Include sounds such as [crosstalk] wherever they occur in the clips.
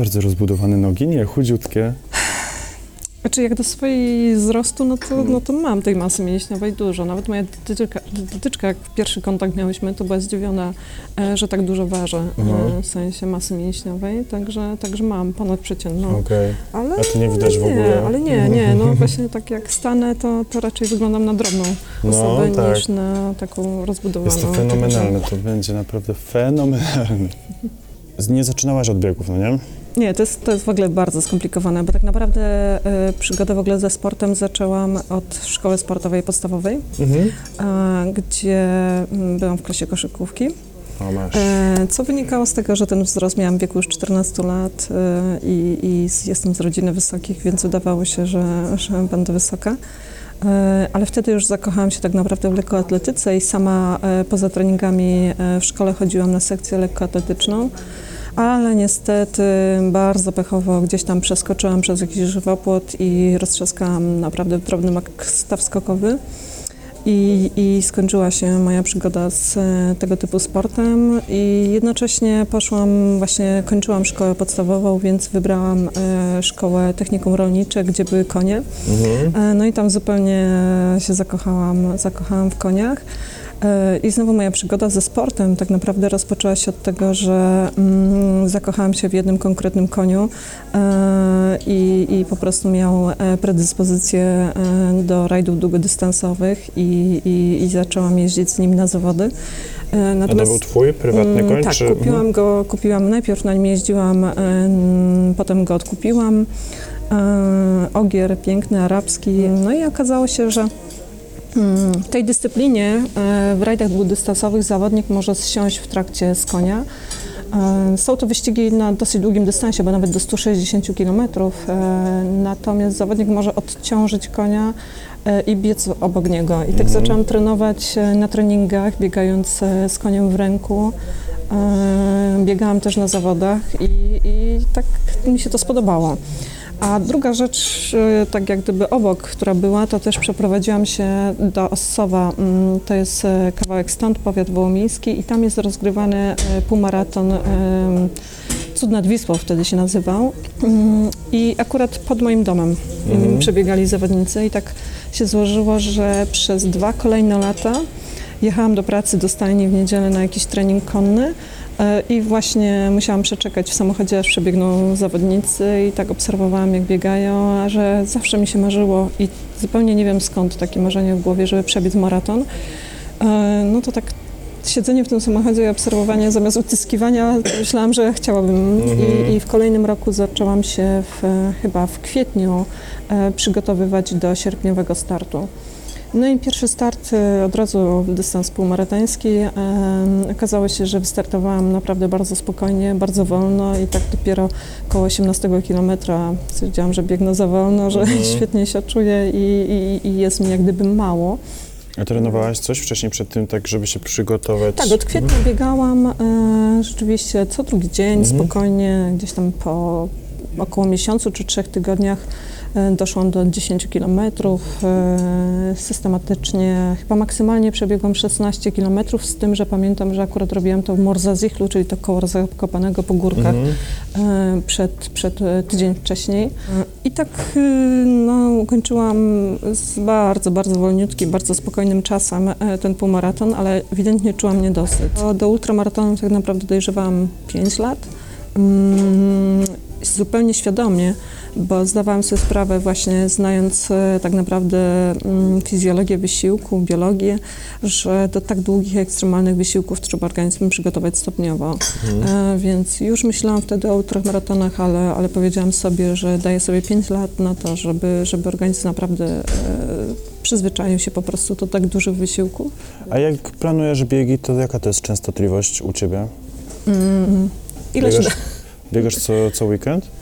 bardzo rozbudowane nogi, nie, chudziutkie. Znaczy jak do swojej wzrostu, no to, no to mam tej masy mięśniowej dużo. Nawet moja dietetyczka, dietetyczka, jak pierwszy kontakt miałyśmy, to była zdziwiona, e, że tak dużo ważę, e, w sensie masy mięśniowej, także, także mam ponadprzeciętną. Okej. Ale, A to nie widać w ale nie, ogóle. ale nie, nie, no [laughs] właśnie tak jak stanę, to, to raczej wyglądam na drobną No osobę tak. niż na taką rozbudowaną. Jest to fenomenalne, to będzie naprawdę fenomenalne. Z- Nie zaczynałaś od biegów, no nie? Nie, to jest, to jest w ogóle bardzo skomplikowane, bo tak naprawdę e, przygodę w ogóle ze sportem zaczęłam od szkoły sportowej podstawowej, Mhm. e, gdzie mm, byłam w klasie koszykówki. O, masz. E, Co wynikało z tego, że ten wzrost miałam w wieku już 14 lat e, i, i z- jestem z rodziny wysokich, więc wydawało się, że, że będę wysoka. E, Ale wtedy już zakochałam się tak naprawdę w lekkoatletyce i sama e, poza treningami e, w szkole chodziłam na sekcję lekkoatletyczną. Ale niestety bardzo pechowo gdzieś tam przeskoczyłam przez jakiś żywopłot i roztrzaskałam naprawdę drobny mak staw skokowy. I, I skończyła się moja przygoda z e, tego typu sportem i jednocześnie poszłam, właśnie kończyłam szkołę podstawową, więc wybrałam e, szkołę technikum rolnicze, gdzie były konie. Mhm. E, No i tam zupełnie się zakochałam, zakochałam w koniach. E, I znowu moja przygoda ze sportem tak naprawdę rozpoczęła się od tego, że mm, zakochałam się w jednym konkretnym koniu e, i, i po prostu miał e, predyspozycję do rajdów długodystansowych i, i, i zaczęłam jeździć z nim na zawody. E, A to był twój prywatny Mm, koń? Tak, czy... kupiłam go, kupiłam, najpierw na nim jeździłam, potem go odkupiłam. Ogier piękny, arabski. No i okazało się, że w tej dyscyplinie e, w rajdach długodystansowych zawodnik może zsiąść w trakcie z konia. E, Są to wyścigi na dosyć długim dystansie, bo nawet do 160 km. Natomiast zawodnik może odciążyć konia e, i biec obok niego. I tak Mhm. zaczęłam trenować e, na treningach, biegając e, z koniem w ręku. E, Biegałam też na zawodach i, i tak mi się to spodobało. A druga rzecz, e, tak jak gdyby obok, która była, to też przeprowadziłam się do Ossowa. Mm, To jest e, kawałek stąd, powiat wołomiński i tam jest rozgrywany e, półmaraton Cud nad Wisłą wtedy się nazywał. Mm, I akurat pod moim domem Mhm. przebiegali zawodnicy i tak się złożyło, że przez dwa kolejne lata jechałam do pracy do stajni w niedzielę na jakiś trening konny i właśnie musiałam przeczekać w samochodzie, aż przebiegną zawodnicy i tak obserwowałam, jak biegają, a że zawsze mi się marzyło i zupełnie nie wiem skąd takie marzenie w głowie, żeby przebiec maraton. E, No to tak siedzenie w tym samochodzie i obserwowanie zamiast utyskiwania, myślałam, że chciałabym. Mhm. I, I w kolejnym roku zaczęłam się w, chyba w kwietniu e, przygotowywać do sierpniowego startu. No i pierwszy start e, od razu dystans półmaratoński. E, okazało się, że wystartowałam naprawdę bardzo spokojnie, bardzo wolno i tak dopiero koło 18 kilometra stwierdziłam, że biegnę za wolno, że Mhm. [laughs] świetnie się czuję i, i, i jest mi jak gdyby mało. A trenowałaś coś wcześniej przed tym, tak żeby się przygotować? Tak, od kwietnia biegałam e, rzeczywiście co drugi dzień, Mhm. spokojnie, gdzieś tam po około miesiącu czy trzech tygodniach doszłam do 10 kilometrów. E, systematycznie, chyba maksymalnie przebiegłam 16 kilometrów, z tym, że pamiętam, że akurat robiłam to w Morzazichlu, czyli to koło Zakopanego po górkach Mhm. e, przed, przed e, tydzień wcześniej. E, I tak e, no, ukończyłam z bardzo, bardzo wolniutkim, bardzo spokojnym czasem e, ten półmaraton, ale ewidentnie czułam niedosyt. Do, do ultramaratonu tak naprawdę dojrzewałam 5 lat. Mm, zupełnie świadomie, bo zdawałam sobie sprawę właśnie znając e, tak naprawdę mm, fizjologię wysiłku, biologię, że do tak długich, ekstremalnych wysiłków trzeba organizm przygotować stopniowo. Mhm. E, więc już myślałam wtedy o ultramaratonach, ale, ale powiedziałam sobie, że daję sobie 5 lat na to, żeby, żeby organizm naprawdę e, przyzwyczaił się po prostu do tak dużych wysiłków. A jak planujesz biegi, to jaka to jest częstotliwość u ciebie? Mm, ile się da? Biegasz, biegasz co, co weekend?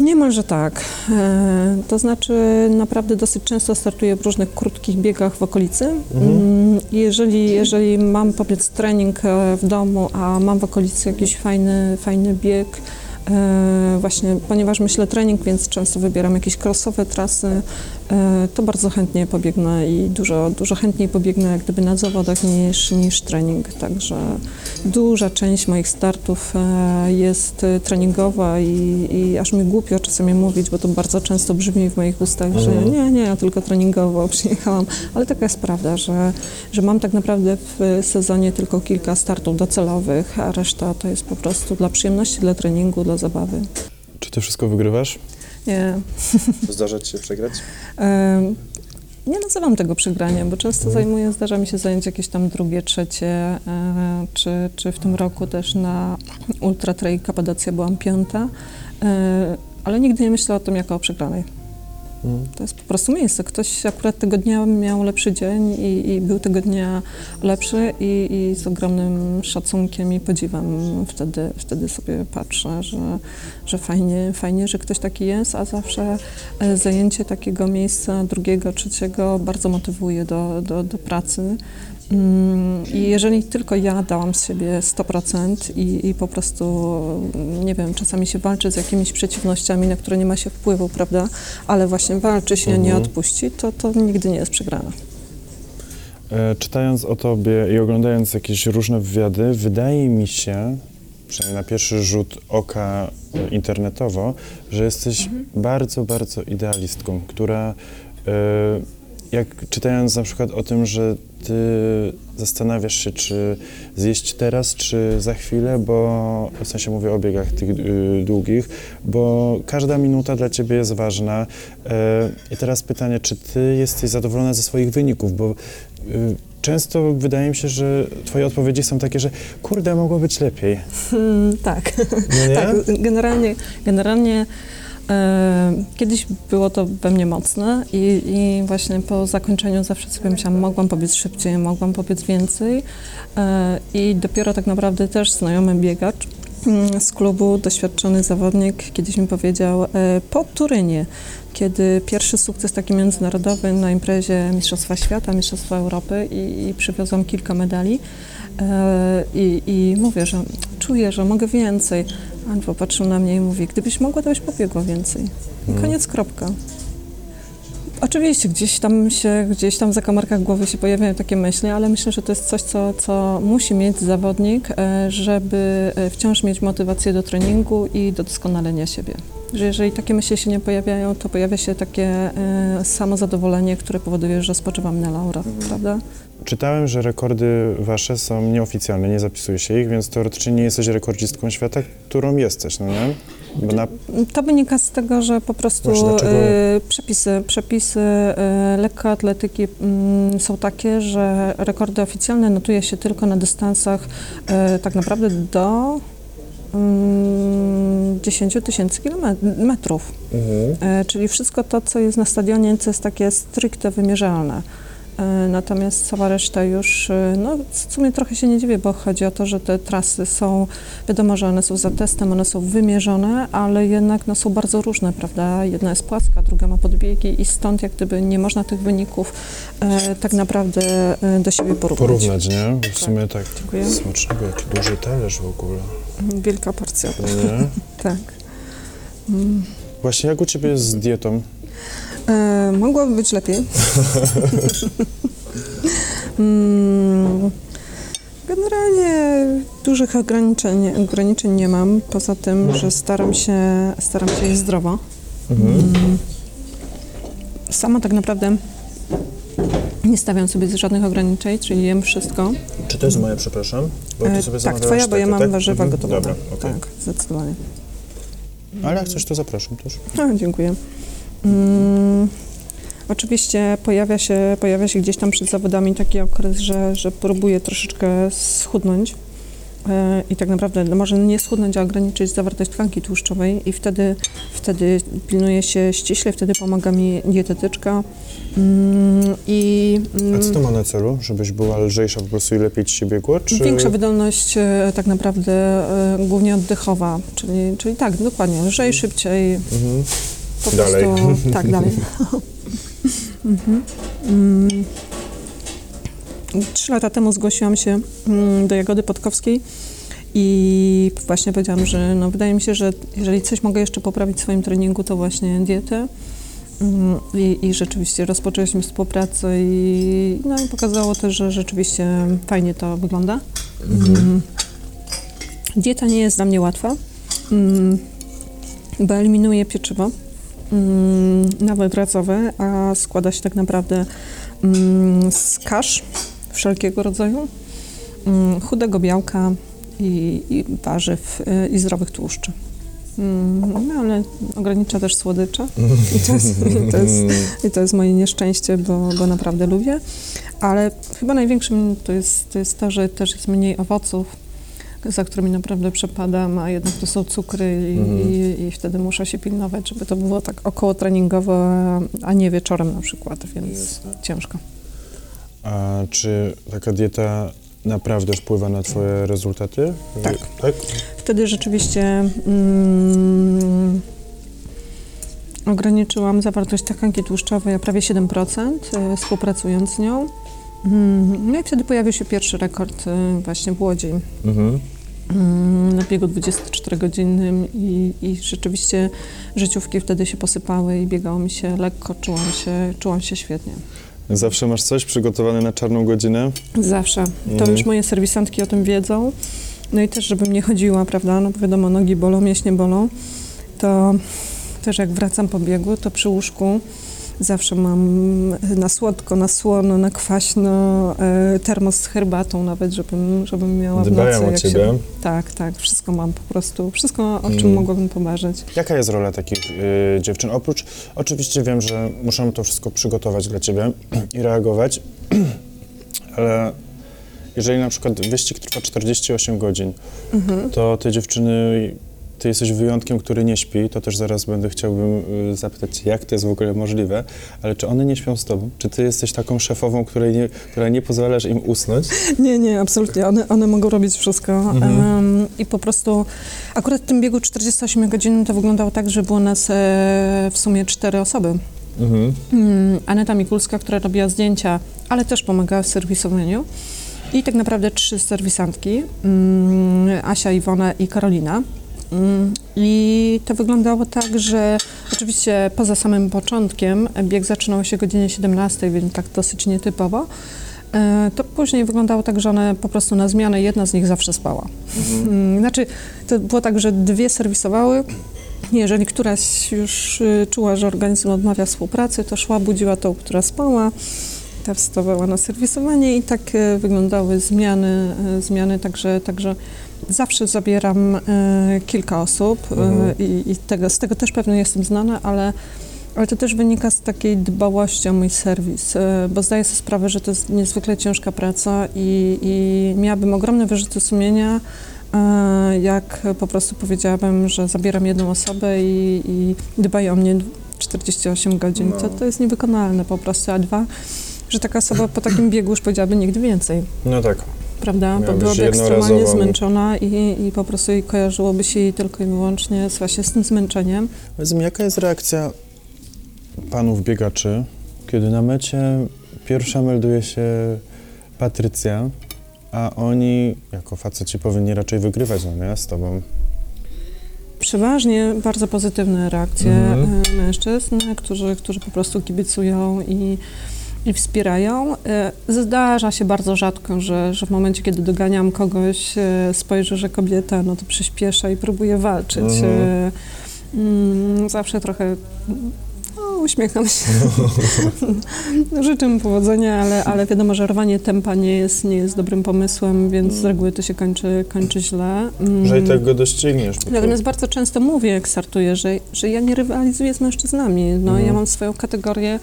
Niemalże tak. E, to znaczy naprawdę dosyć często startuję w różnych krótkich biegach w okolicy. Mhm. Mm, Jeżeli, jeżeli mam powiedz trening e, w domu, a mam w okolicy jakiś fajny, fajny bieg, E, właśnie, ponieważ myślę trening, więc często wybieram jakieś crossowe trasy, to bardzo chętnie pobiegnę i dużo, dużo chętniej pobiegnę jak gdyby na zawodach niż, niż trening. Także duża część moich startów e, jest e, treningowa i, i aż mi głupio czasami mówić, bo to bardzo często brzmi w moich ustach, że Mhm. nie, nie, ja tylko treningowo [laughs] przyjechałam, ale taka jest prawda, że, że mam tak naprawdę w sezonie tylko kilka startów docelowych, a reszta to jest po prostu dla przyjemności, dla treningu, dla zabawy. Czy ty wszystko wygrywasz? Nie, Zdarza ci się przegrać? Nie nazywam tego przegraniem, bo często zajmuję, zdarza mi się zająć jakieś tam drugie, trzecie, e, czy, czy w tym roku też na Ultra Trail Kapadocja byłam piąta, e, ale nigdy nie myślę o tym jako o przegranej. To jest po prostu miejsce. Ktoś akurat tego dnia miał lepszy dzień i, i był tego dnia lepszy i, i z ogromnym szacunkiem i podziwem wtedy, wtedy sobie patrzę, że, że fajnie, fajnie, że ktoś taki jest, a zawsze e, zajęcie takiego miejsca drugiego, trzeciego bardzo motywuje do, do, do pracy. Mm, I jeżeli tylko ja dałam z siebie 100% i, i po prostu, mm, nie wiem, czasami się walczy z jakimiś przeciwnościami, na które nie ma się wpływu, prawda, ale właśnie walczy się, nie Mhm. odpuści, to, to nigdy nie jest przegrana. E, czytając o tobie i oglądając jakieś różne wywiady, wydaje mi się, przynajmniej na pierwszy rzut oka e, internetowo, że jesteś bardzo, bardzo idealistką, która e, jak czytając na przykład o tym, że ty zastanawiasz się, czy zjeść teraz, czy za chwilę, bo w sensie mówię o biegach tych y, długich, bo każda minuta dla ciebie jest ważna. E, I teraz pytanie, czy ty jesteś zadowolona ze swoich wyników, bo y, często wydaje mi się, że twoje odpowiedzi są takie, że kurde, mogło być lepiej. Hmm, tak. No? [laughs] Tak, generalnie, generalnie kiedyś było to we mnie mocne i, i właśnie po zakończeniu zawsze sobie myślałam, mogłam pobiec szybciej, mogłam pobiec więcej e, i dopiero tak naprawdę też znajomy biegacz mm, z klubu, doświadczony zawodnik kiedyś mi powiedział e, po Turynie, kiedy pierwszy sukces taki międzynarodowy na imprezie Mistrzostwa Świata, Mistrzostwa Europy i, i przywiozłam kilka medali, E, I, I mówię, że czuję, że mogę więcej. A on popatrzył na mnie i mówi, gdybyś mogła, to byś pobiegła więcej. I Mhm. koniec, kropka. Oczywiście gdzieś tam się, gdzieś tam w zakamarkach głowy się pojawiają takie myśli, ale myślę, że to jest coś, co, co musi mieć zawodnik, e, żeby e, wciąż mieć motywację do treningu i do doskonalenia siebie. Że jeżeli takie myśli się nie pojawiają, to pojawia się takie e, samozadowolenie, które powoduje, że spoczywam na laurach, prawda? Czytałem, że rekordy wasze są nieoficjalne, nie zapisuje się ich, więc teoretycznie nie jesteś rekordzistką świata, którą jesteś, no nie? Bo na, To wynika z tego, że po prostu Właśnie, dlaczego- y, przepisy, przepisy y, lekkoatletyki mm, są takie, że rekordy oficjalne notuje się tylko na dystansach y, tak naprawdę do mm, 10 tysięcy kilometrów. E, Czyli wszystko to, co jest na stadionie, co jest takie stricte wymierzalne. E, Natomiast cała reszta już, e, no w sumie trochę się nie dziwię, bo chodzi o to, że te trasy są, wiadomo, że one są za testem, one są wymierzone, ale jednak no, są bardzo różne, prawda? Jedna jest płaska, druga ma podbiegi i stąd jak gdyby nie można tych wyników e, tak naprawdę e, do siebie porównać. porównać, nie? W sumie tak Dziękuję. smacznego, jaki duży talerz w ogóle, Wielka porcja, nie? [laughs] tak. Mm. Właśnie jak u ciebie jest z dietą? E, mogłoby być lepiej. [laughs] mm, generalnie dużych ograniczeń, ograniczeń nie mam, poza tym, że staram się, staram się jeść zdrowo. Mm, sama tak naprawdę nie stawiam sobie żadnych ograniczeń, czyli jem wszystko. Czy to jest moje, przepraszam? Bo ty E, sobie tak, zamawiałaś twoja, bo ja mam tak? warzywa Mhm. gotowe. Dobra, okej. Tak, zdecydowanie. Ale jak coś, to zapraszam też. A, [laughs] dziękuję. Mm, oczywiście pojawia się, pojawia się gdzieś tam przed zawodami taki okres, że, że próbuję troszeczkę schudnąć. E, I tak naprawdę no może nie schudnąć, a ograniczyć zawartość tkanki tłuszczowej i wtedy, wtedy pilnuję się ściśle, wtedy pomaga mi dietetyczka. Mm, I A mm, co to ma na celu? Żebyś była lżejsza po prostu i lepiej ci się biegło? Czy... Większa wydolność e, tak naprawdę e, głównie oddechowa, czyli, czyli tak, dokładnie, lżej, szybciej, Mhm. Po Dalej. prostu tak dalej. [laughs] mhm. Mm. Trzy lata temu zgłosiłam się mm, do Jagody Podkowskiej I właśnie powiedziałam, że no, wydaje mi się, że jeżeli coś mogę jeszcze poprawić w swoim treningu, to właśnie dietę. Mm, I, I rzeczywiście rozpoczęliśmy współpracę i, no, i pokazało też, że rzeczywiście fajnie to wygląda. Mm. Dieta nie jest dla mnie łatwa, bo eliminuje pieczywo, nawet razowe, a składa się tak naprawdę mm, z kasz wszelkiego rodzaju, mm, chudego białka i, i warzyw y, i zdrowych tłuszczy. Mm, No, ale ogranicza też słodycze [laughs] I, to jest, i, to jest, i to jest moje nieszczęście, bo, bo naprawdę lubię. Ale chyba największym to jest, to jest to, że też jest mniej owoców, za którymi naprawdę przepadam, a jednak to są cukry i, Mhm. i, i wtedy muszę się pilnować, żeby to było tak około treningowo, a- nie wieczorem na przykład, więc Jasne. ciężko. A czy taka dieta naprawdę wpływa na twoje rezultaty? Tak. Tak? Wtedy rzeczywiście mm, ograniczyłam zawartość tkanki tłuszczowej o prawie 7%, e, współpracując z nią. Mm, No i wtedy pojawił się pierwszy rekord e, właśnie w Łodzi Mhm. Mm, na biegu 24-godzinnym i, i rzeczywiście życiówki wtedy się posypały i biegało mi się lekko, czułam się, czułam się świetnie. Zawsze masz coś przygotowane na czarną godzinę? Zawsze. To Mhm. już moje serwisantki o tym wiedzą. No i też, żebym nie chodziła, prawda, no bo wiadomo, nogi bolą, mięśnie bolą, to też jak wracam po biegu, to przy łóżku zawsze mam na słodko, na słono, na kwaśno, e, termos z herbatą nawet, żebym, żebym miała w Dbają nocy. o ciebie. Się, tak, tak, wszystko mam po prostu, wszystko o czym Mhm. mogłabym pomarzyć. Jaka jest rola takich y, dziewczyn? Oprócz, oczywiście wiem, że muszę to wszystko przygotować dla ciebie [clears throat] i reagować, [clears throat] ale jeżeli na przykład wyścig trwa 48 godzin, Mhm. to te dziewczyny, ty jesteś wyjątkiem, który nie śpi, to też zaraz będę chciałbym y, zapytać jak to jest w ogóle możliwe, ale czy one nie śpią z tobą? Czy ty jesteś taką szefową, której nie, która nie pozwalasz im usnąć? Nie, nie, absolutnie. One, one mogą robić wszystko. Mhm. Em, I po prostu akurat w tym biegu 48 godzin to wyglądało tak, że było nas e, w sumie cztery osoby. Mhm. Mm, Aneta Mikulska, która robiła zdjęcia, ale też pomagała w serwisowaniu. I tak naprawdę trzy serwisantki, mm, Asia, Iwona i Karolina. Mm, I to wyglądało tak, że oczywiście poza samym początkiem bieg zaczynał się o godzinie 17, więc tak dosyć nietypowo. E, To później wyglądało tak, że one po prostu na zmianę, jedna z nich zawsze spała. Mm, Znaczy, to było tak, że dwie serwisowały. Jeżeli któraś już y, czuła, że organizm odmawia współpracy, to szła, budziła tą, która spała, ta wstawała na serwisowanie i tak e, wyglądały zmiany, e, zmiany także, także zawsze zabieram e, kilka osób e, Mhm. i, i tego, z tego też pewnie jestem znana, ale, ale to też wynika z takiej dbałości o mój serwis, e, bo zdaję sobie sprawę, że to jest niezwykle ciężka praca i, i miałabym ogromne wyrzuty sumienia, jak po prostu powiedziałabym, że zabieram jedną osobę i, i dbają o mnie 48 godzin. No. To, to jest niewykonalne po prostu, a dwa, że taka osoba po takim biegu już powiedziałaby nigdy więcej, No tak. Prawda? Bo byłaby ekstremalnie jednorazową- zmęczona i, i po prostu jej kojarzyłoby się jej tylko i wyłącznie z- właśnie z tym zmęczeniem. Powiedz mi, jaka jest reakcja panów biegaczy, kiedy na mecie pierwsza melduje się Patrycja, a oni jako faceci powinni raczej wygrywać, no nie, z tobą. Przeważnie bardzo pozytywne reakcje Mhm. e, mężczyzn, którzy, którzy po prostu kibicują i, i wspierają. E, Zdarza się bardzo rzadko, że, że w momencie, kiedy doganiam kogoś, e, spojrzy, że kobieta, no to przyspiesza i próbuje walczyć. Mhm. E, mm, Zawsze trochę no, uśmiecham się. [laughs] Życzę mu powodzenia, ale, ale wiadomo, że rwanie tempa nie jest, nie jest dobrym pomysłem, więc z reguły to się kończy, kończy źle. Mm. Że i tak go dościgniesz. Natomiast bardzo często mówię, jak startuję, że, że ja nie rywalizuję z mężczyznami. No, Mhm. Ja mam swoją kategorię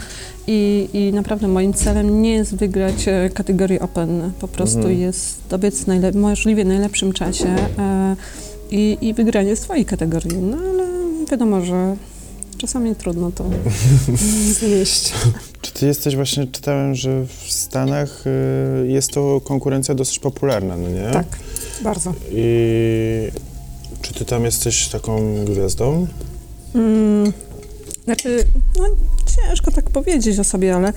i, i naprawdę moim celem nie jest wygrać e, kategorię Open. Po prostu Mhm. jest dobiec najle- możliwie najlepszym czasie e, i, i wygranie swojej kategorii. No ale wiadomo, że czasami trudno to [laughs] znieść. Czy ty jesteś właśnie, czytałem, że w Stanach y, jest to konkurencja dosyć popularna, no nie? Tak, bardzo. I czy ty tam jesteś taką gwiazdą? Mm, znaczy, no ciężko tak powiedzieć o sobie, ale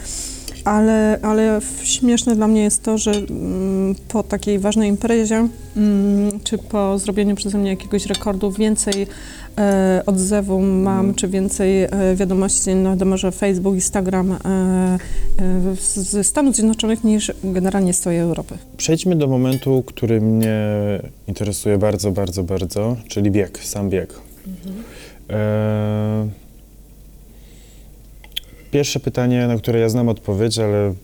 Ale, ale śmieszne dla mnie jest to, że mm, po takiej ważnej imprezie, mm, czy po zrobieniu przeze mnie jakiegoś rekordu, więcej odzewu mam, Mhm. czy więcej e, wiadomości, no wiadomo, że Facebook, Instagram e, e, z- ze Stanów Zjednoczonych niż generalnie z całej Europy. Przejdźmy do momentu, który mnie interesuje bardzo, bardzo, bardzo, czyli bieg, sam bieg. E, Pierwsze pytanie, na które ja znam odpowiedź, ale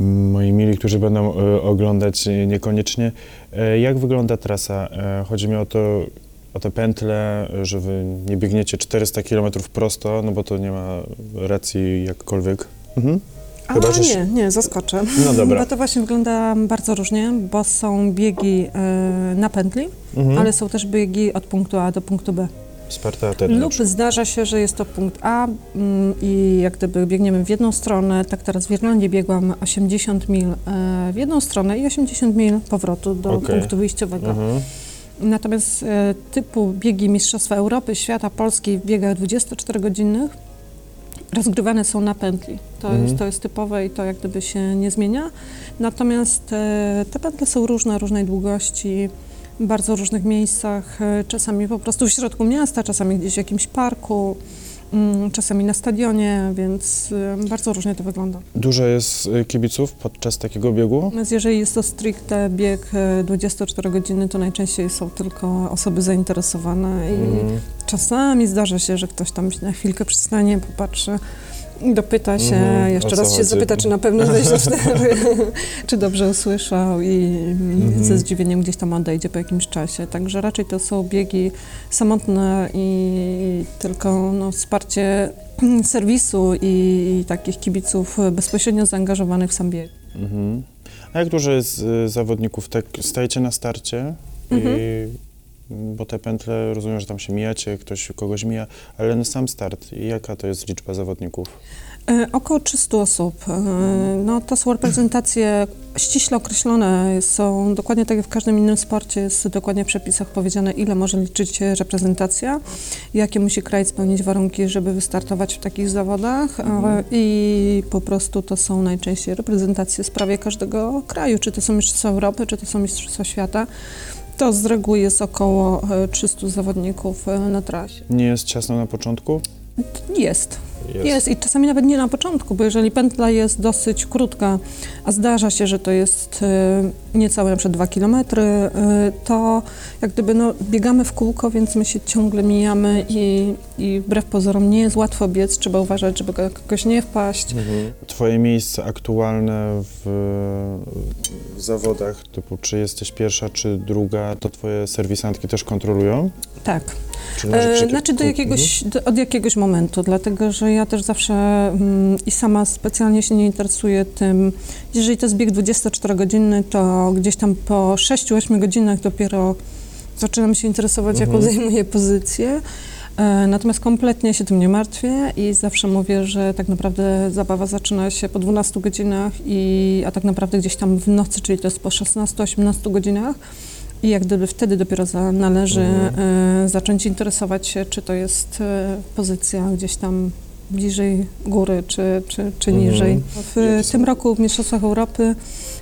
moi mili, którzy będą e, oglądać, e, niekoniecznie. E, Jak wygląda trasa? E, Chodzi mi o to, o te pętle, że wy nie biegniecie 400 km prosto, no bo to nie ma racji jakkolwiek. Mhm. A Chyba, nie, nie, zaskoczę. No dobra. Bo to właśnie wygląda bardzo różnie, bo są biegi e, na pętli, Mhm. ale są też biegi od punktu A do punktu B. Sparta Aten. Lub zdarza się, że jest to punkt A mm, i jak gdyby biegniemy w jedną stronę, tak teraz w Irlandii biegłam 80 mil e, w jedną stronę i 80 mil powrotu do Okej. punktu wyjściowego. Mhm. Natomiast e, typu biegi Mistrzostwa Europy, Świata, Polski w biegach 24-godzinnych rozgrywane są na pętli. To, Mhm. jest, to jest typowe i to jak gdyby się nie zmienia. Natomiast e, te pętle są różne, różnej długości, w bardzo różnych miejscach, e, czasami po prostu w środku miasta, czasami gdzieś w jakimś parku, czasami na stadionie, więc bardzo różnie to wygląda. Dużo jest y, kibiców podczas takiego biegu? Natomiast jeżeli jest to stricte bieg e, 24 godziny, to najczęściej są tylko osoby zainteresowane i Mhm. czasami zdarza się, że ktoś tam na chwilkę przystanie, popatrzy, dopyta się, Mhm, jeszcze raz się chodzi? zapyta, czy na pewno [laughs] 24, [laughs] czy dobrze usłyszał i Mhm. ze zdziwieniem gdzieś tam odejdzie po jakimś czasie. Także raczej to są biegi samotne i tylko no, wsparcie [clears throat] serwisu i takich kibiców bezpośrednio zaangażowanych w sam bieg. Mhm. A jak dużo jest y, zawodników? Tak stajecie na starcie i bo te pętle, rozumiem, że tam się mijacie, ktoś kogoś mija, ale na sam start, jaka to jest liczba zawodników? E, Około 300 osób. E, No, to są reprezentacje ściśle określone. Są dokładnie tak jak w każdym innym sporcie, jest dokładnie w przepisach powiedziane, ile może liczyć się reprezentacja, jakie musi kraj spełnić warunki, żeby wystartować w takich zawodach. E, I po prostu to są najczęściej reprezentacje z prawie każdego kraju, czy to są Mistrzostwa Europy, czy to są Mistrzostwa Świata. To z reguły jest około e, 300 zawodników e, na trasie. Nie jest ciasno na początku? Jest. Jest. i czasami nawet nie na początku, bo jeżeli pętla jest dosyć krótka, a zdarza się, że to jest e, niecałe na przykład 2 km, e, to jak gdyby no, biegamy w kółko, więc my się ciągle mijamy i, i wbrew pozorom nie jest łatwo biec, trzeba uważać, żeby go- kogoś nie wpaść. Mhm. Twoje miejsce aktualne w, w zawodach, typu czy jesteś pierwsza, czy druga, to twoje serwisantki też kontrolują? Tak. Czy może E, znaczy do jakiegoś, do, od jakiegoś momentu, dlatego że ja też zawsze mm, i sama specjalnie się nie interesuję tym, jeżeli to jest bieg 24-godzinny, to gdzieś tam po 6-8 godzinach dopiero zaczynam się interesować, jaką Mhm. zajmuję pozycję. E, Natomiast kompletnie się tym nie martwię i zawsze mówię, że tak naprawdę zabawa zaczyna się po 12 godzinach, i, a tak naprawdę gdzieś tam w nocy, czyli to jest po 16-18 godzinach. I jak gdyby wtedy dopiero za, należy Mhm. e, zacząć interesować się, czy to jest e, pozycja gdzieś tam bliżej góry, czy, czy, czy Mhm. niżej. W są- tym roku w Mistrzostwach Europy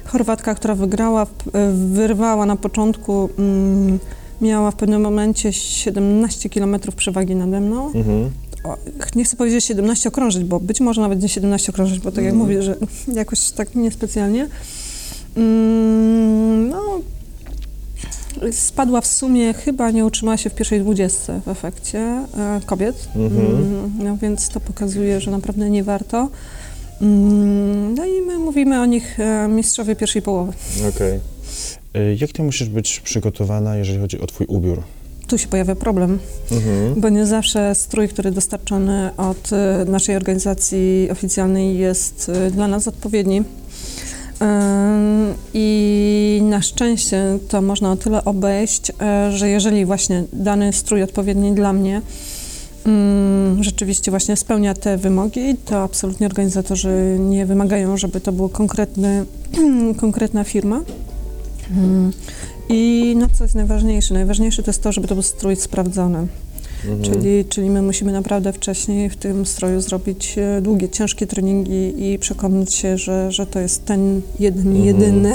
Chorwatka, która wygrała, e, wyrwała na początku, mm, miała w pewnym momencie 17 km przewagi nade mną. Mhm. O, nie chcę powiedzieć 17 okrążyć, bo być może nawet nie 17 okrążyć, bo tak jak Mhm. mówię, że [laughs] jakoś tak niespecjalnie. Mm, no, spadła w sumie, chyba nie utrzymała się w pierwszej dwudziestce w efekcie e, kobiet, Mhm. Mm, no więc to pokazuje, że naprawdę nie warto. Mm, no i my mówimy o nich e, mistrzowie pierwszej połowy. Okej. Y, Jak ty musisz być przygotowana, jeżeli chodzi o twój ubiór? Tu się pojawia problem. Mhm. Bo nie zawsze strój, który dostarczony od e, naszej organizacji oficjalnej jest e, dla nas odpowiedni. I na szczęście to można o tyle obejść, e, że jeżeli właśnie dany strój odpowiedni dla mnie rzeczywiście właśnie spełnia te wymogi, to absolutnie organizatorzy nie wymagają, żeby to był konkretny, [clears throat] konkretna firma. Ym, I no co jest najważniejsze? Najważniejsze to jest to, żeby to był strój sprawdzony. Mhm. Czyli, czyli my musimy naprawdę wcześniej w tym stroju zrobić e, długie, ciężkie treningi i przekonać się, że, że to jest ten jeden, Mhm. jedyny.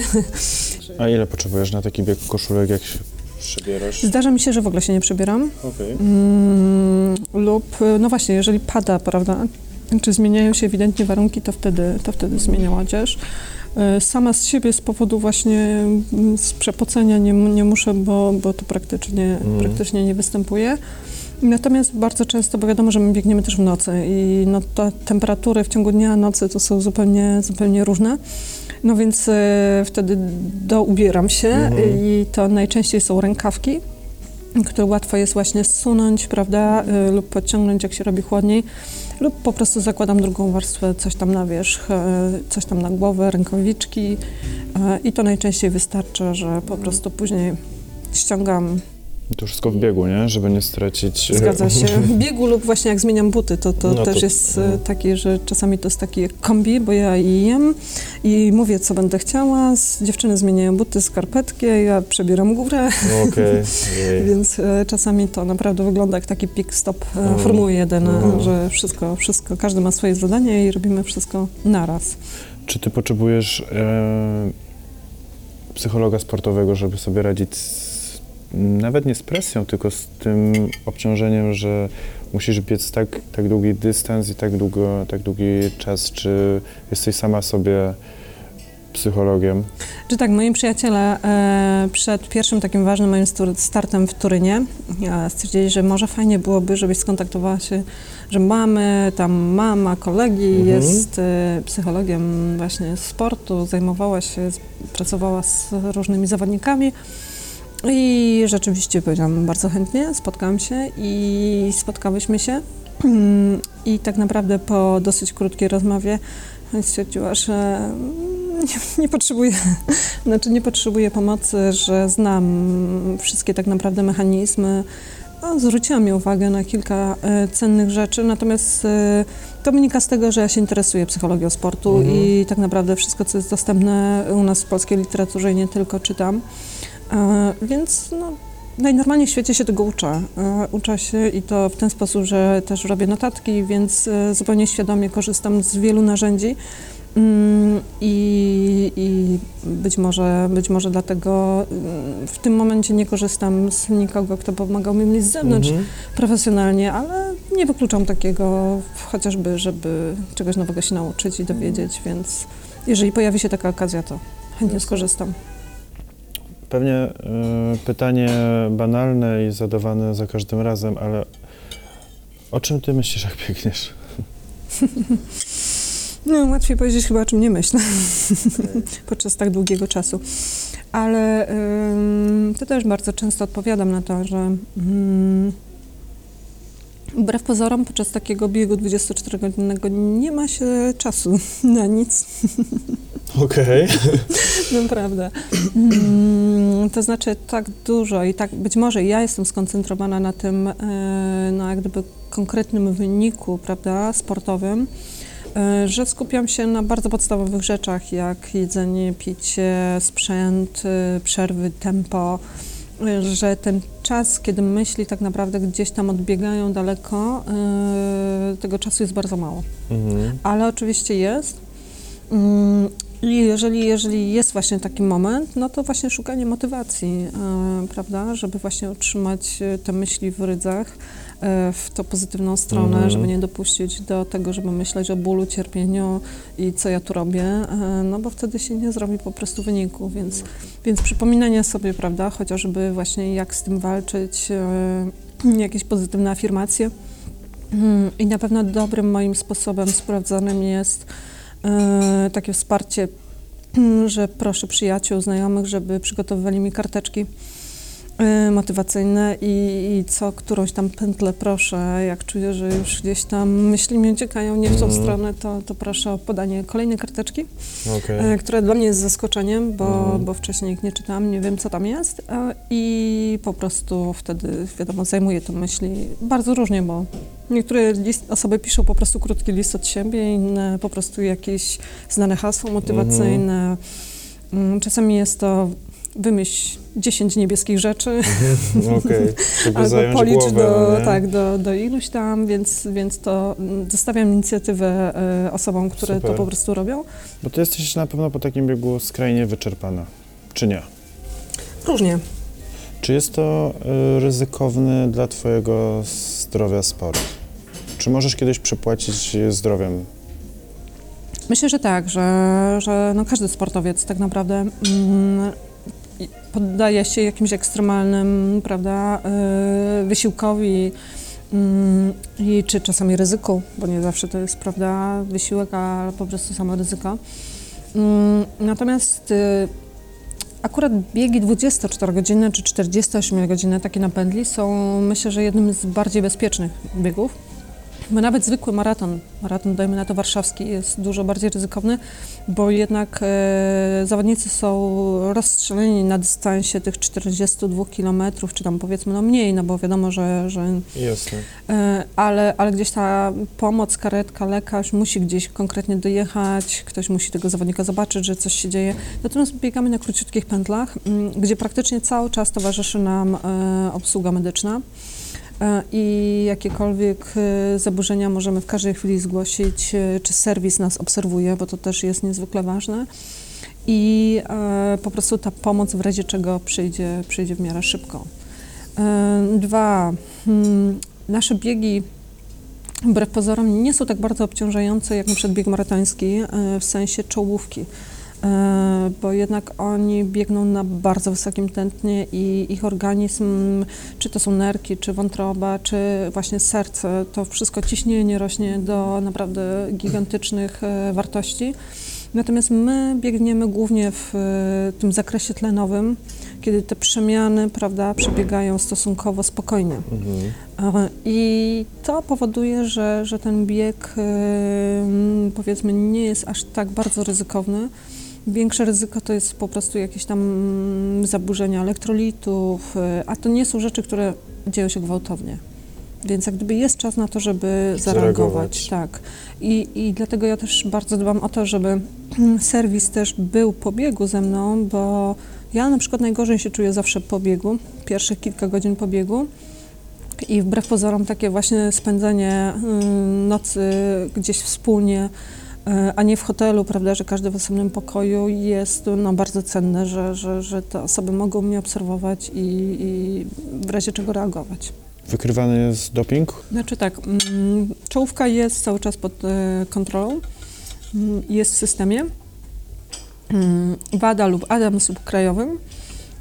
A ile potrzebujesz na taki bieg koszulek, jak się przebierasz? Zdarza mi się, że w ogóle się nie przebieram. Okej. Mm, lub, e, no właśnie, jeżeli pada, prawda, czy zmieniają się ewidentnie warunki, to wtedy, to wtedy zmieniam odzież. E, Sama z siebie z powodu właśnie mm, z przepocenia nie, nie muszę, bo, bo to praktycznie, Mhm. praktycznie nie występuje. Natomiast bardzo często, bo wiadomo, że my biegniemy też w nocy i no, te temperatury w ciągu dnia, nocy to są zupełnie, zupełnie różne. No więc e, wtedy doubieram się Mhm. i to najczęściej są rękawki, które łatwo jest właśnie zsunąć, prawda, y, lub podciągnąć, jak się robi chłodniej, lub po prostu zakładam drugą warstwę, coś tam na wierzch, y, coś tam na głowę, rękawiczki y, i to najczęściej wystarcza, że po prostu później ściągam, To wszystko w biegu, nie? Żeby nie stracić... zgadza się, [laughs] w biegu lub właśnie jak zmieniam buty, to, to No też to- jest mhm. takie, że czasami to jest taki jak kombi, bo ja i jem i mówię, co będę chciała, dziewczyny zmieniają buty, skarpetki, ja przebieram górę, Okej. [laughs] Jej. Więc e, czasami to naprawdę wygląda jak taki pit stop Mhm. Formuły 1, Mhm. że wszystko, wszystko, każdy ma swoje zadanie i robimy wszystko naraz. Czy ty potrzebujesz e, psychologa sportowego, żeby sobie radzić z, nawet nie z presją, tylko z tym obciążeniem, że musisz biec tak, tak długi dystans i tak, długo, tak długi czas? Czy jesteś sama sobie psychologiem? Czy tak, moi przyjaciele e, przed pierwszym takim ważnym moim startem w Turynie e, stwierdzili, że może fajnie byłoby, żebyś skontaktowała się, że mamy, tam mama kolegi Mhm. jest e, psychologiem właśnie sportu, zajmowała się, pracowała z różnymi zawodnikami. I rzeczywiście powiedziałam bardzo chętnie, spotkałam się i spotkałyśmy się. I tak naprawdę po dosyć krótkiej rozmowie stwierdziła, że nie, nie potrzebuje, [laughs] znaczy nie potrzebuje pomocy, że znam wszystkie tak naprawdę mechanizmy. No, zwróciła mi uwagę na kilka e, cennych rzeczy, natomiast e, to wynika z tego, że ja się interesuję psychologią sportu Mhm. i tak naprawdę wszystko, co jest dostępne u nas w polskiej literaturze i nie tylko czytam. E, więc no, najnormalniej w świecie się tego uczę. E, uczę się i to w ten sposób, że też robię notatki, więc e, zupełnie świadomie korzystam z wielu narzędzi. Mm, I, I być może, być może dlatego mm, w tym momencie nie korzystam z nikogo, kto pomagał mi z zewnątrz Mhm. profesjonalnie, ale nie wykluczam takiego chociażby, żeby czegoś nowego się nauczyć i dowiedzieć, więc jeżeli pojawi się taka okazja, to chętnie skorzystam. Pewnie e, pytanie banalne i zadawane za każdym razem, ale o czym ty myślisz, jak biegniesz? [laughs] No, łatwiej powiedzieć chyba, o czym nie myślę [laughs] podczas tak długiego czasu. Ale ym, to też bardzo często odpowiadam na to, że ym, wbrew pozorom podczas takiego biegu 24-godzinnego nie ma się czasu [laughs] na nic. [laughs] Okej. [laughs] Naprawdę. Mm, To znaczy tak dużo i tak być może ja jestem skoncentrowana na tym, no jak gdyby konkretnym wyniku, prawda, sportowym, e, że skupiam się na bardzo podstawowych rzeczach, jak jedzenie, picie, sprzęt, e, przerwy, tempo, że ten czas, kiedy myśli tak naprawdę gdzieś tam odbiegają daleko, e, tego czasu jest bardzo mało Mhm. ale oczywiście jest. I jeżeli, jeżeli jest właśnie taki moment, no to właśnie szukanie motywacji, e, prawda, żeby właśnie utrzymać e, te myśli w rydzach e, w tą pozytywną stronę, Mhm. żeby nie dopuścić do tego, żeby myśleć o bólu, cierpieniu i co ja tu robię, e, no bo wtedy się nie zrobi po prostu wyniku, więc, więc przypominanie sobie, prawda, chociażby właśnie jak z tym walczyć, e, jakieś pozytywne afirmacje. Mm, I na pewno dobrym moim sposobem sprawdzonym jest takie wsparcie, mm, że proszę przyjaciół, znajomych, żeby przygotowywali mi karteczki. e, motywacyjne i, i co którąś tam pętlę proszę, jak czuję, że już gdzieś tam myśli mi uciekają nie w tą Mhm. stronę, to, to proszę o podanie kolejnej karteczki e, które dla mnie jest zaskoczeniem, bo, Mhm. bo wcześniej ich nie czytałam, nie wiem co tam jest i po prostu wtedy, wiadomo, zajmuję to myśli bardzo różnie, bo niektóre list, osoby piszą po prostu krótki list od siebie, inne po prostu jakieś znane hasło motywacyjne. Mm, Czasami jest to wymyśl 10 niebieskich rzeczy, [laughs] Okej, albo policz głowę, do, no nie? tak, do, do iluś tam, więc, więc to mm, zostawiam inicjatywę e, osobom, które Super. to po prostu robią. Bo ty jesteś na pewno po takim biegu skrajnie wyczerpana, czy nie? Różnie. Czy jest to y, ryzykowny dla twojego zdrowia sport? Czy możesz kiedyś przepłacić zdrowiem? Myślę, że tak, że, że no każdy sportowiec tak naprawdę mm, poddaje się jakimś ekstremalnym, prawda, y, wysiłkowi mm, i czy czasami ryzyku, bo nie zawsze to jest, prawda, wysiłek, a po prostu samo ryzyko. Mm, natomiast y, akurat biegi 24-godzinne czy 48-godzinne, takie na pędli, są myślę, że jednym z bardziej bezpiecznych biegów. Bo nawet zwykły maraton, maraton dajmy na to warszawski, jest dużo bardziej ryzykowny, bo jednak e, zawodnicy są rozstrzeleni na dystansie tych 42 km, czy tam powiedzmy no mniej, no bo wiadomo, że, że Jasne. E, ale, ale gdzieś ta pomoc, karetka, lekarz musi gdzieś konkretnie dojechać, ktoś musi tego zawodnika zobaczyć, że coś się dzieje. Natomiast biegamy na króciutkich pętlach, m, gdzie praktycznie cały czas towarzyszy nam e, obsługa medyczna. E, I jakiekolwiek e, zaburzenia możemy w każdej chwili zgłosić, e, czy serwis nas obserwuje, bo to też jest niezwykle ważne. I po prostu ta pomoc w razie czego przyjdzie, przyjdzie w miarę szybko. Dwa, hmm, nasze biegi wbrew pozorom nie są tak bardzo obciążające jak na przykład bieg maratoński w sensie czołówki, bo jednak oni biegną na bardzo wysokim tętnie i ich organizm, czy to są nerki, czy wątroba, czy właśnie serce, to wszystko ciśnienie rośnie do naprawdę gigantycznych e, wartości. Natomiast my biegniemy głównie w e, tym zakresie tlenowym, kiedy te przemiany, prawda, przebiegają stosunkowo spokojnie. Mhm. E, I to powoduje, że, że ten bieg e, powiedzmy nie jest aż tak bardzo ryzykowny. Większe ryzyko to jest po prostu jakieś tam mm, zaburzenia elektrolitów, e, a to nie są rzeczy, które dzieją się gwałtownie. Więc jak gdyby jest czas na to, żeby zareagować. Tak. I, I dlatego ja też bardzo dbam o to, żeby [clears throat] serwis też był po biegu ze mną, bo ja na przykład najgorzej się czuję zawsze po biegu, pierwszych kilka godzin po biegu. I wbrew pozorom takie właśnie spędzenie y, nocy gdzieś wspólnie, y, a nie w hotelu, prawda, że każdy w osobnym pokoju jest no, bardzo cenne, że, że, że te osoby mogą mnie obserwować i, i w razie czego reagować. Wykrywany jest doping? Znaczy tak, mm, czołówka jest cały czas pod e, kontrolą, mm, jest w systemie mm, WADA lub ADAMS lub krajowym.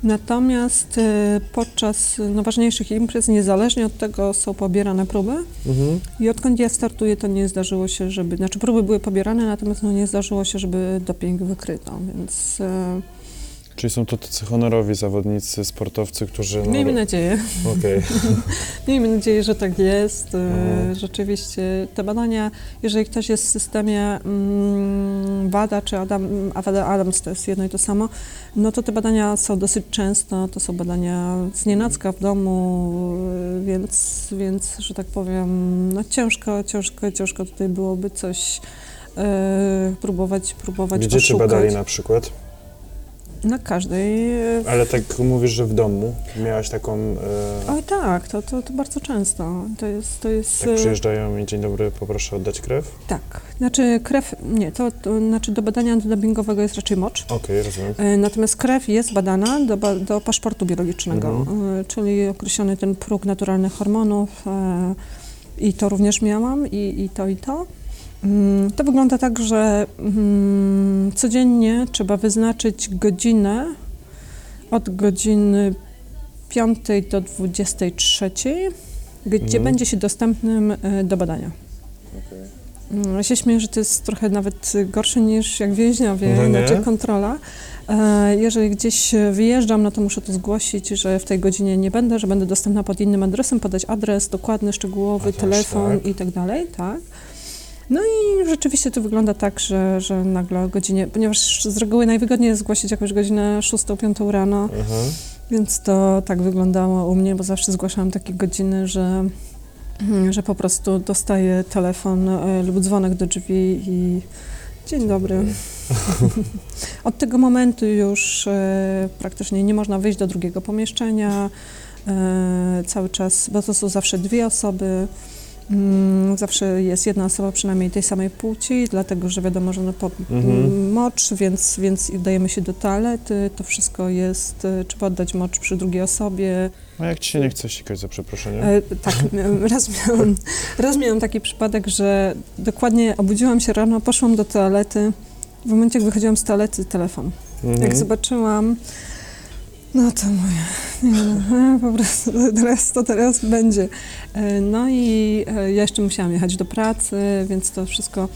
Natomiast e, podczas no, ważniejszych imprez, niezależnie od tego, są pobierane próby. Mhm. I odkąd ja startuję, to nie zdarzyło się, żeby, znaczy próby były pobierane, natomiast no, nie zdarzyło się, żeby doping wykryto, więc e, Czyli są to tacy honorowi zawodnicy, sportowcy, którzy... No, miejmy nadzieję. Okej. [laughs] Miejmy nadzieję, że tak jest. E, Mhm. Rzeczywiście te badania, jeżeli ktoś jest w systemie mm, WADA czy Adam, a WADA Adams to jest jedno i to samo, no to te badania są dosyć często, to są badania z nienacka w domu, e, więc, więc że tak powiem, no ciężko, ciężko, ciężko tutaj byłoby coś e, próbować, próbować Gdzie poszukać. badali na przykład? Na każdej e, Ale tak mówisz, że w domu miałaś taką... E, Oj tak, to, to, to bardzo często. To jest, to jest tak e, przyjeżdżają i dzień dobry, poproszę oddać krew? Tak, znaczy krew, nie, to, to znaczy do badania antydumpingowego jest raczej mocz. Okej, rozumiem. E, Natomiast krew jest badana do, do paszportu biologicznego, Mhm. e, czyli określony ten próg naturalnych hormonów i to również miałam i, i to i to. Mm, To wygląda tak, że mm, codziennie trzeba wyznaczyć godzinę od godziny 5 do 23, gdzie Mhm. będzie się dostępnym e, do badania. Mm, Ja się śmieję, że to jest trochę nawet gorsze niż jak więźniowie, No znaczy kontrola. E, Jeżeli gdzieś wyjeżdżam, no to muszę to zgłosić, że w tej godzinie nie będę, że będę dostępna pod innym adresem, podać adres dokładny, szczegółowy, A też telefon tak? i tak dalej, tak. No i rzeczywiście to wygląda tak, że, że nagle o godzinie, ponieważ z reguły najwygodniej jest zgłosić jakąś godzinę 6-5 rano, Aha. więc to tak wyglądało u mnie, bo zawsze zgłaszałam takie godziny, że, że po prostu dostaję telefon e, lub dzwonek do drzwi i, Dzień dobry. [laughs] Od tego momentu już e, praktycznie nie można wyjść do drugiego pomieszczenia. E, cały czas, bo to są zawsze dwie osoby. Mm, zawsze jest jedna osoba przynajmniej tej samej płci, dlatego że wiadomo, że no po Mhm. mocz, więc, więc udajemy się do toalety. To wszystko jest, e, trzeba oddać mocz przy drugiej osobie. A jak ci się nie chce sikać za przeproszeniem? E, tak, [laughs] raz miałam, raz miałam taki przypadek, że dokładnie obudziłam się rano, poszłam do toalety. W momencie, jak wychodziłam z toalety, telefon. Mhm. Jak zobaczyłam, no to mówię, nie no, po prostu teraz to teraz będzie. E, No i e, ja jeszcze musiałam jechać do pracy, więc to wszystko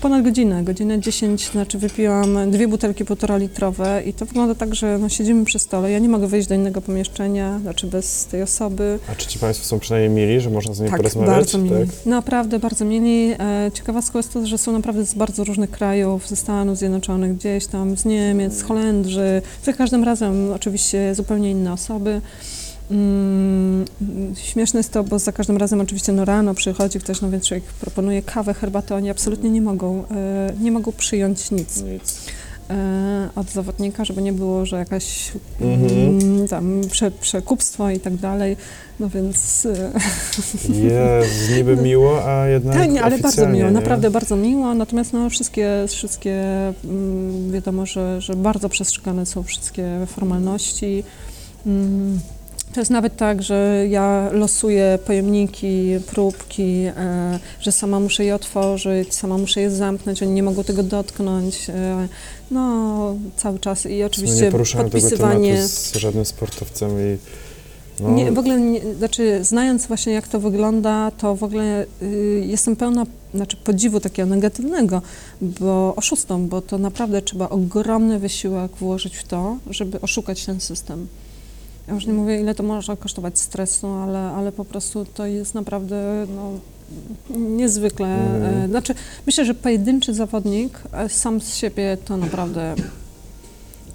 ponad godzinę, godzinę 10, znaczy wypiłam dwie butelki półtora litrowe i to wygląda tak, że no, siedzimy przy stole, ja nie mogę wyjść do innego pomieszczenia, znaczy bez tej osoby. A czy ci państwo są przynajmniej mili, że można z nimi Tak, porozmawiać? bardzo mili. Tak? Naprawdę bardzo mili. E, Ciekawostką jest to, że są naprawdę z bardzo różnych krajów, ze Stanów Zjednoczonych, gdzieś tam, z Niemiec, z Holendrzy. Za każdym razem oczywiście zupełnie inne osoby. Mm, śmieszne jest to, bo za każdym razem oczywiście no rano przychodzi ktoś, no więc człowiek proponuje kawę, herbatę, oni absolutnie nie mogą, e, nie mogą przyjąć nic Nic. e, od zawodnika, żeby nie było, że jakaś Mhm. mm, tam prze, przekupstwo i tak dalej. No więc e, [laughs] Jest niby miło, a jednak Tak, nie, ale bardzo miło, nie? naprawdę bardzo miło. Natomiast no, wszystkie, wszystkie mm, wiadomo, że, że bardzo przestrzegane są wszystkie formalności. Mm, To jest nawet tak, że ja losuję pojemniki, próbki, e, że sama muszę je otworzyć, sama muszę je zamknąć, oni nie mogą tego dotknąć. E, no, cały czas i sumie oczywiście nie poruszałem tego podpisywanie. tematu z żadnym sportowcem i no, Nie, w ogóle, nie, znaczy znając właśnie jak to wygląda, to w ogóle y, jestem pełna znaczy podziwu takiego negatywnego, bo oszustom, bo to naprawdę trzeba ogromny wysiłek włożyć w to, żeby oszukać ten system. Ja już nie mówię, ile to może kosztować stresu, ale, ale po prostu to jest naprawdę no, niezwykle. E, Znaczy, myślę, że pojedynczy zawodnik e, sam z siebie to naprawdę.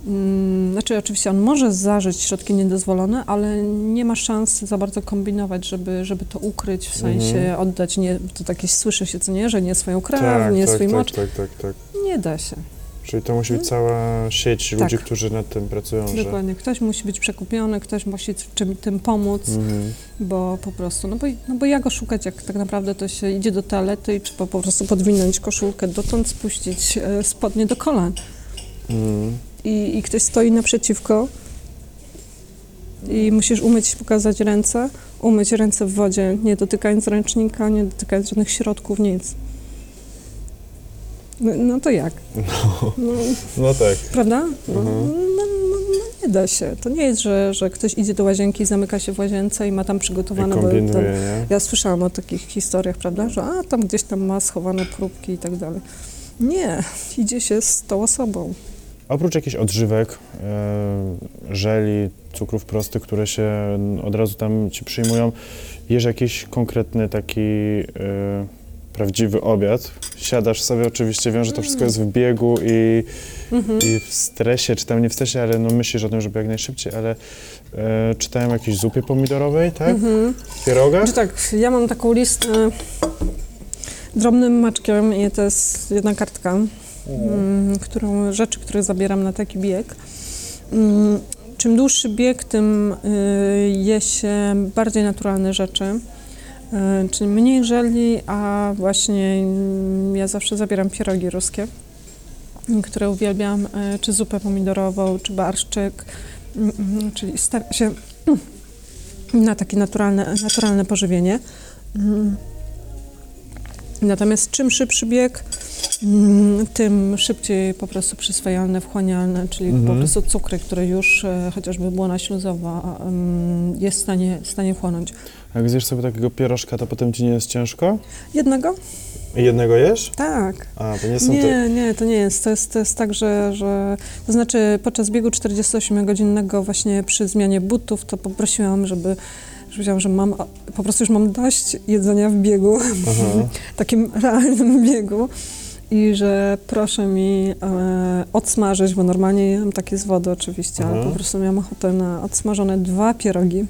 Mm, Znaczy, oczywiście on może zażyć środki niedozwolone, ale nie ma szans za bardzo kombinować, żeby, żeby to ukryć, w sensie Mhm. oddać, nie, to jakieś słyszy się, co nie, że nie swoją krew, tak, nie tak, swój tak, mocz. tak, tak, tak. Nie da się. Czyli to musi być cała sieć Tak. ludzi, którzy nad tym pracują, że... Dokładnie. Ktoś musi być przekupiony, ktoś musi czym tym pomóc, Mhm. bo po prostu, no bo, no bo jak go szukać, jak tak naprawdę to się idzie do toalety i trzeba po prostu podwinąć koszulkę, dotąd spuścić e, spodnie do kolan. Mhm. i, i ktoś stoi naprzeciwko i musisz umyć, pokazać ręce, umyć ręce w wodzie, nie dotykając ręcznika, nie dotykając żadnych środków, nic. No, no to jak? No, No tak. prawda? No, Mhm. no, no, no nie da się. To nie jest, że, że ktoś idzie do łazienki, zamyka się w łazience i ma tam I przygotowane... bo kombinuje, tam- nie? ja słyszałam o takich historiach, prawda, że a, tam gdzieś tam ma schowane próbki i tak dalej. Nie, idzie się z tą osobą. Oprócz jakichś odżywek, e, żeli, cukrów prostych, które się od razu tam ci przyjmują, jesz jakiś konkretny taki e, prawdziwy obiad. Siadasz sobie, oczywiście wiem, że to wszystko jest w biegu i, Mhm. i w stresie, czy tam nie w stresie, ale no myślisz o tym, żeby jak najszybciej, ale e, czytałem o jakiejś zupie pomidorowej, tak? Mhm. Pierogach? Znaczy tak, ja mam taką listę drobnym maczkiem i to jest jedna kartka, mm, którą, rzeczy, które zabieram na taki bieg. Mm, Czym dłuższy bieg, tym y, je się bardziej naturalne rzeczy, czyli mniej żeli, a właśnie mm, ja zawsze zabieram pierogi ruskie, które uwielbiam, y, czy zupę pomidorową, czy barszczyk, mm, mm, czyli staram się na takie naturalne, naturalne pożywienie. Natomiast czym szybszy bieg, tym szybciej po prostu przyswajalne, wchłanialne, czyli po Mhm. prostu cukry, które już e, chociażby błona śluzowa mm, jest w stanie, w stanie wchłonąć. Jak zjesz sobie takiego pierożka, to potem ci nie jest ciężko? Jednego? I jednego jesz? Tak. A, to nie są te... Nie, nie, to nie jest. To jest, to jest tak, że, że to znaczy podczas biegu 48-godzinnego właśnie przy zmianie butów to poprosiłam, żeby że wiedziałam, że mam, po prostu już mam dość jedzenia w biegu, takim [laughs] realnym biegu i że proszę mi e, odsmażyć, bo normalnie jem takie z wody oczywiście, ale Mhm. po prostu miałam ochotę na odsmażone dwa pierogi.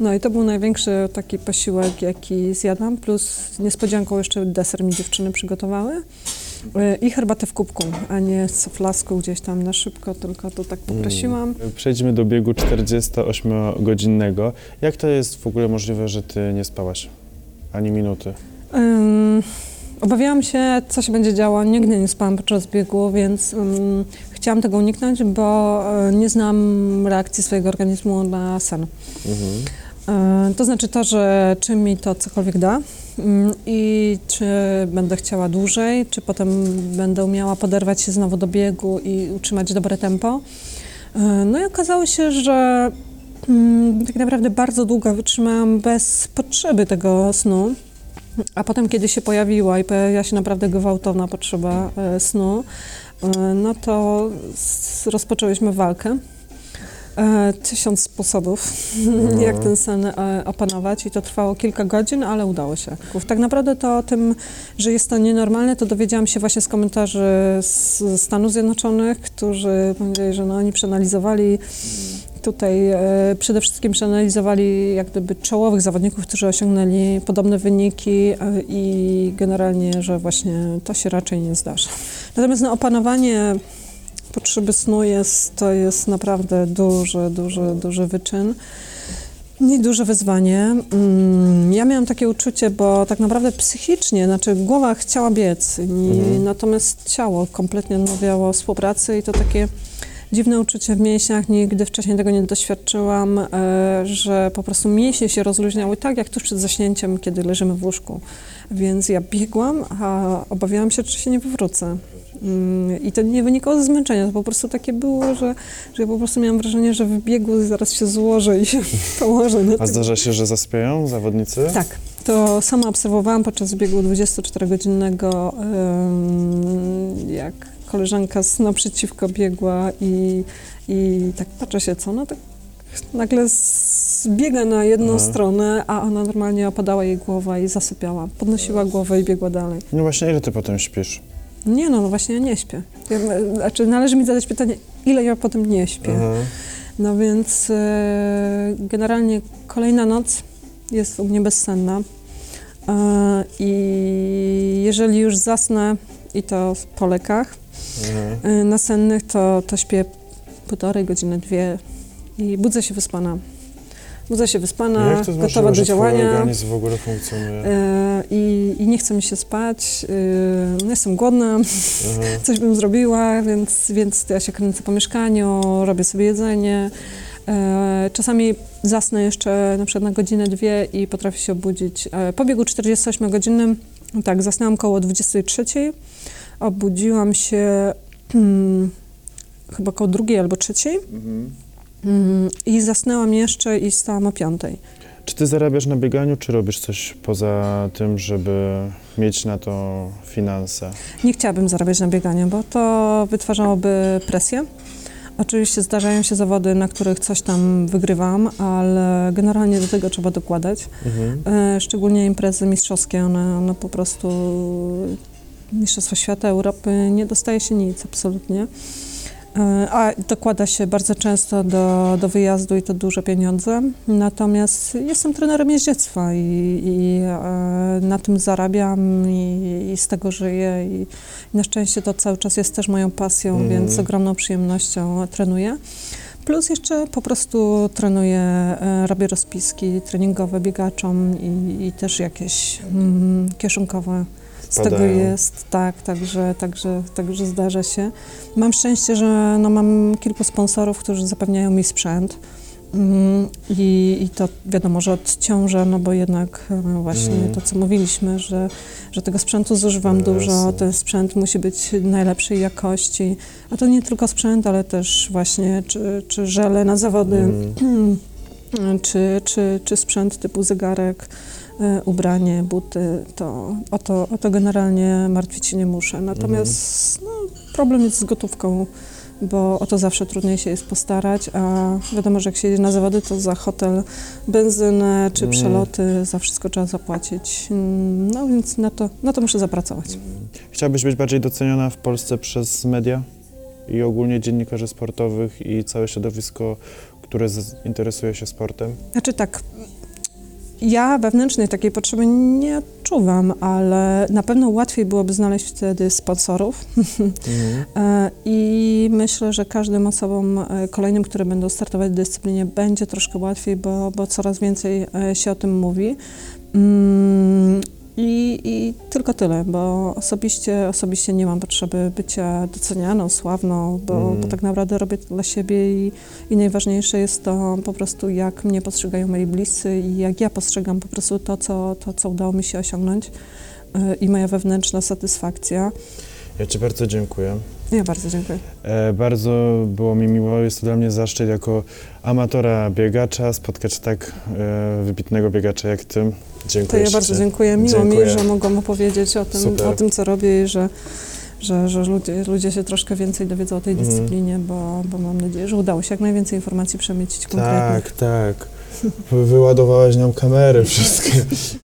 No i to był największy taki posiłek, jaki zjadłam, plus niespodzianką jeszcze deser mi dziewczyny przygotowały. Y, I herbatę w kubku, a nie z flasku gdzieś tam na szybko, tylko to tak poprosiłam. Przejdźmy do biegu 48-godzinnego. Jak to jest w ogóle możliwe, że ty nie spałaś ani minuty? Ym, obawiałam się, co się będzie działo. Nigdy nie spałam podczas biegu, więc ym, chciałam tego uniknąć, bo y, nie znam reakcji swojego organizmu na sen. Mhm. Y, to znaczy to, że czy mi to cokolwiek da ym, i czy będę chciała dłużej, czy potem będę umiała poderwać się znowu do biegu i utrzymać dobre tempo. Y, no i okazało się, że ym, tak naprawdę bardzo długo wytrzymałam bez potrzeby tego snu. A potem, kiedy się pojawiła i pojawiła się naprawdę gwałtowna potrzeba e, snu, e, no to rozpoczęłyśmy walkę. E, tysiąc sposobów, [laughs] jak ten sen opanować i to trwało kilka godzin, ale udało się. Tak naprawdę to o tym, że jest to nienormalne, to dowiedziałam się właśnie z komentarzy z Stanów Zjednoczonych, którzy powiedzieli, że no, oni przeanalizowali Tutaj e, przede wszystkim przeanalizowali jak gdyby czołowych zawodników, którzy osiągnęli podobne wyniki e, i generalnie, że właśnie to się raczej nie zdarza. Natomiast no, opanowanie potrzeby snu jest, to jest naprawdę duży, duży, duży wyczyn. I duże wyzwanie. Mm, Ja miałam takie uczucie, bo tak naprawdę psychicznie, znaczy głowa chciała biec, Mhm. natomiast ciało kompletnie odmawiało współpracy i to takie dziwne uczucie w mięśniach, nigdy wcześniej tego nie doświadczyłam, e, że po prostu mięśnie się rozluźniały tak, jak tuż przed zaśnięciem, kiedy leżymy w łóżku. Więc ja biegłam, a obawiałam się, czy się nie wywrócę. Mm, I to nie wynikało ze zmęczenia, to po prostu takie było, że, że ja po prostu miałam wrażenie, że w biegu zaraz się złożę i się [laughs] położę na A tym. zdarza się, że zaspiają zawodnicy? Tak, to sama obserwowałam podczas biegu 24-godzinnego, ym, jak koleżanka z naprzeciwko biegła i, i tak patrzę się, co ona tak nagle zbiega na jedną Aha. stronę, a ona normalnie opadała jej głowa i zasypiała. Podnosiła głowę i biegła dalej. No właśnie, ile ty potem śpisz? Nie no, no właśnie ja nie śpię. Ja, znaczy należy mi zadać pytanie, ile ja potem nie śpię. Aha. No więc e, generalnie kolejna noc jest u mnie bezsenna. E, I jeżeli już zasnę, i to po lekach E, nasennych, to, to śpię półtorej godziny, dwie i budzę się wyspana. Budzę się wyspana, Jak to jest gotowa do działania. organizm w ogóle funkcjonuje? E, i, I nie chce mi się spać, e, jestem głodna, Aha. [laughs] coś bym zrobiła, więc, więc ja się kręcę po mieszkaniu, robię sobie jedzenie. E, czasami zasnę jeszcze na przykład na godzinę, dwie i potrafię się obudzić. Po biegu 48-godzinnym, tak, zasnęłam koło 23, obudziłam się hmm, chyba koło drugiej albo trzeciej Mhm. mm, i zasnęłam jeszcze i stałam o piątej. Czy ty zarabiasz na bieganiu, czy robisz coś poza tym, żeby mieć na to finanse? Nie chciałabym zarabiać na bieganiu, bo to wytwarzałoby presję. Oczywiście zdarzają się zawody, na których coś tam wygrywam, ale generalnie do tego trzeba dokładać. Mhm. E, szczególnie imprezy mistrzowskie, one, one po prostu Mistrzostwa Świata, Europy, nie dostaje się nic absolutnie. E, A dokłada się bardzo często do, do wyjazdu i to duże pieniądze. Natomiast jestem trenerem jeździectwa i, i e, na tym zarabiam i, i z tego żyję. I, na szczęście to cały czas jest też moją pasją, Mhm. więc z ogromną przyjemnością trenuję. Plus jeszcze po prostu trenuję, e, robię rozpiski treningowe biegaczom i, i też jakieś mm, kieszonkowe z tego jest, tak, także, także, także zdarza się. Mam szczęście, że no, mam kilku sponsorów, którzy zapewniają mi sprzęt. Mm, I, I to wiadomo, że odciąża, no bo jednak no właśnie Mhm. to, co mówiliśmy, że, że tego sprzętu zużywam No dużo, jasne. ten sprzęt musi być najlepszej jakości, a to nie tylko sprzęt, ale też właśnie czy, czy żele na zawody, Mhm. [clears throat] czy, czy, czy sprzęt typu zegarek, ubranie, buty, to o, to o to generalnie martwić się nie muszę. Natomiast no, problem jest z gotówką, bo o to zawsze trudniej się jest postarać, a wiadomo, że jak się jedzie na zawody, to za hotel, benzynę czy Mhm. przeloty, za wszystko trzeba zapłacić. No więc na to, na to muszę zapracować. Chciałabyś być bardziej doceniona w Polsce przez media i ogólnie dziennikarzy sportowych i całe środowisko, które interesuje się sportem? Znaczy tak, Ja wewnętrznej takiej potrzeby nie odczuwam, ale na pewno łatwiej byłoby znaleźć wtedy sponsorów. Mhm. [laughs] I myślę, że każdym osobom e, kolejnym, które będą startować w dyscyplinie, będzie troszkę łatwiej, bo, bo coraz więcej e, się o tym mówi. Mm, I, I tylko tyle, bo osobiście, osobiście nie mam potrzeby bycia docenianą, sławną, bo, Mhm. bo tak naprawdę robię to dla siebie i, i najważniejsze jest to po prostu, jak mnie postrzegają moi bliscy i jak ja postrzegam po prostu to, co, to, co udało mi się osiągnąć e, i moja wewnętrzna satysfakcja. Ja Ci bardzo dziękuję. Ja bardzo dziękuję. E, bardzo było mi miło, jest to dla mnie zaszczyt jako amatora biegacza spotkać tak e, wybitnego biegacza jak Ty. To Dziękuję ja bardzo dziękuję. Miło Dziękuję. mi, że mogłam opowiedzieć o tym, Super. o tym co robię i że, że, że ludzie, ludzie się troszkę więcej dowiedzą o tej Mhm. dyscyplinie, bo, bo mam nadzieję, że udało się jak najwięcej informacji przemieścić konkretnych. Tak, tak. Wyładowałaś nam kamery wszystkie. [laughs]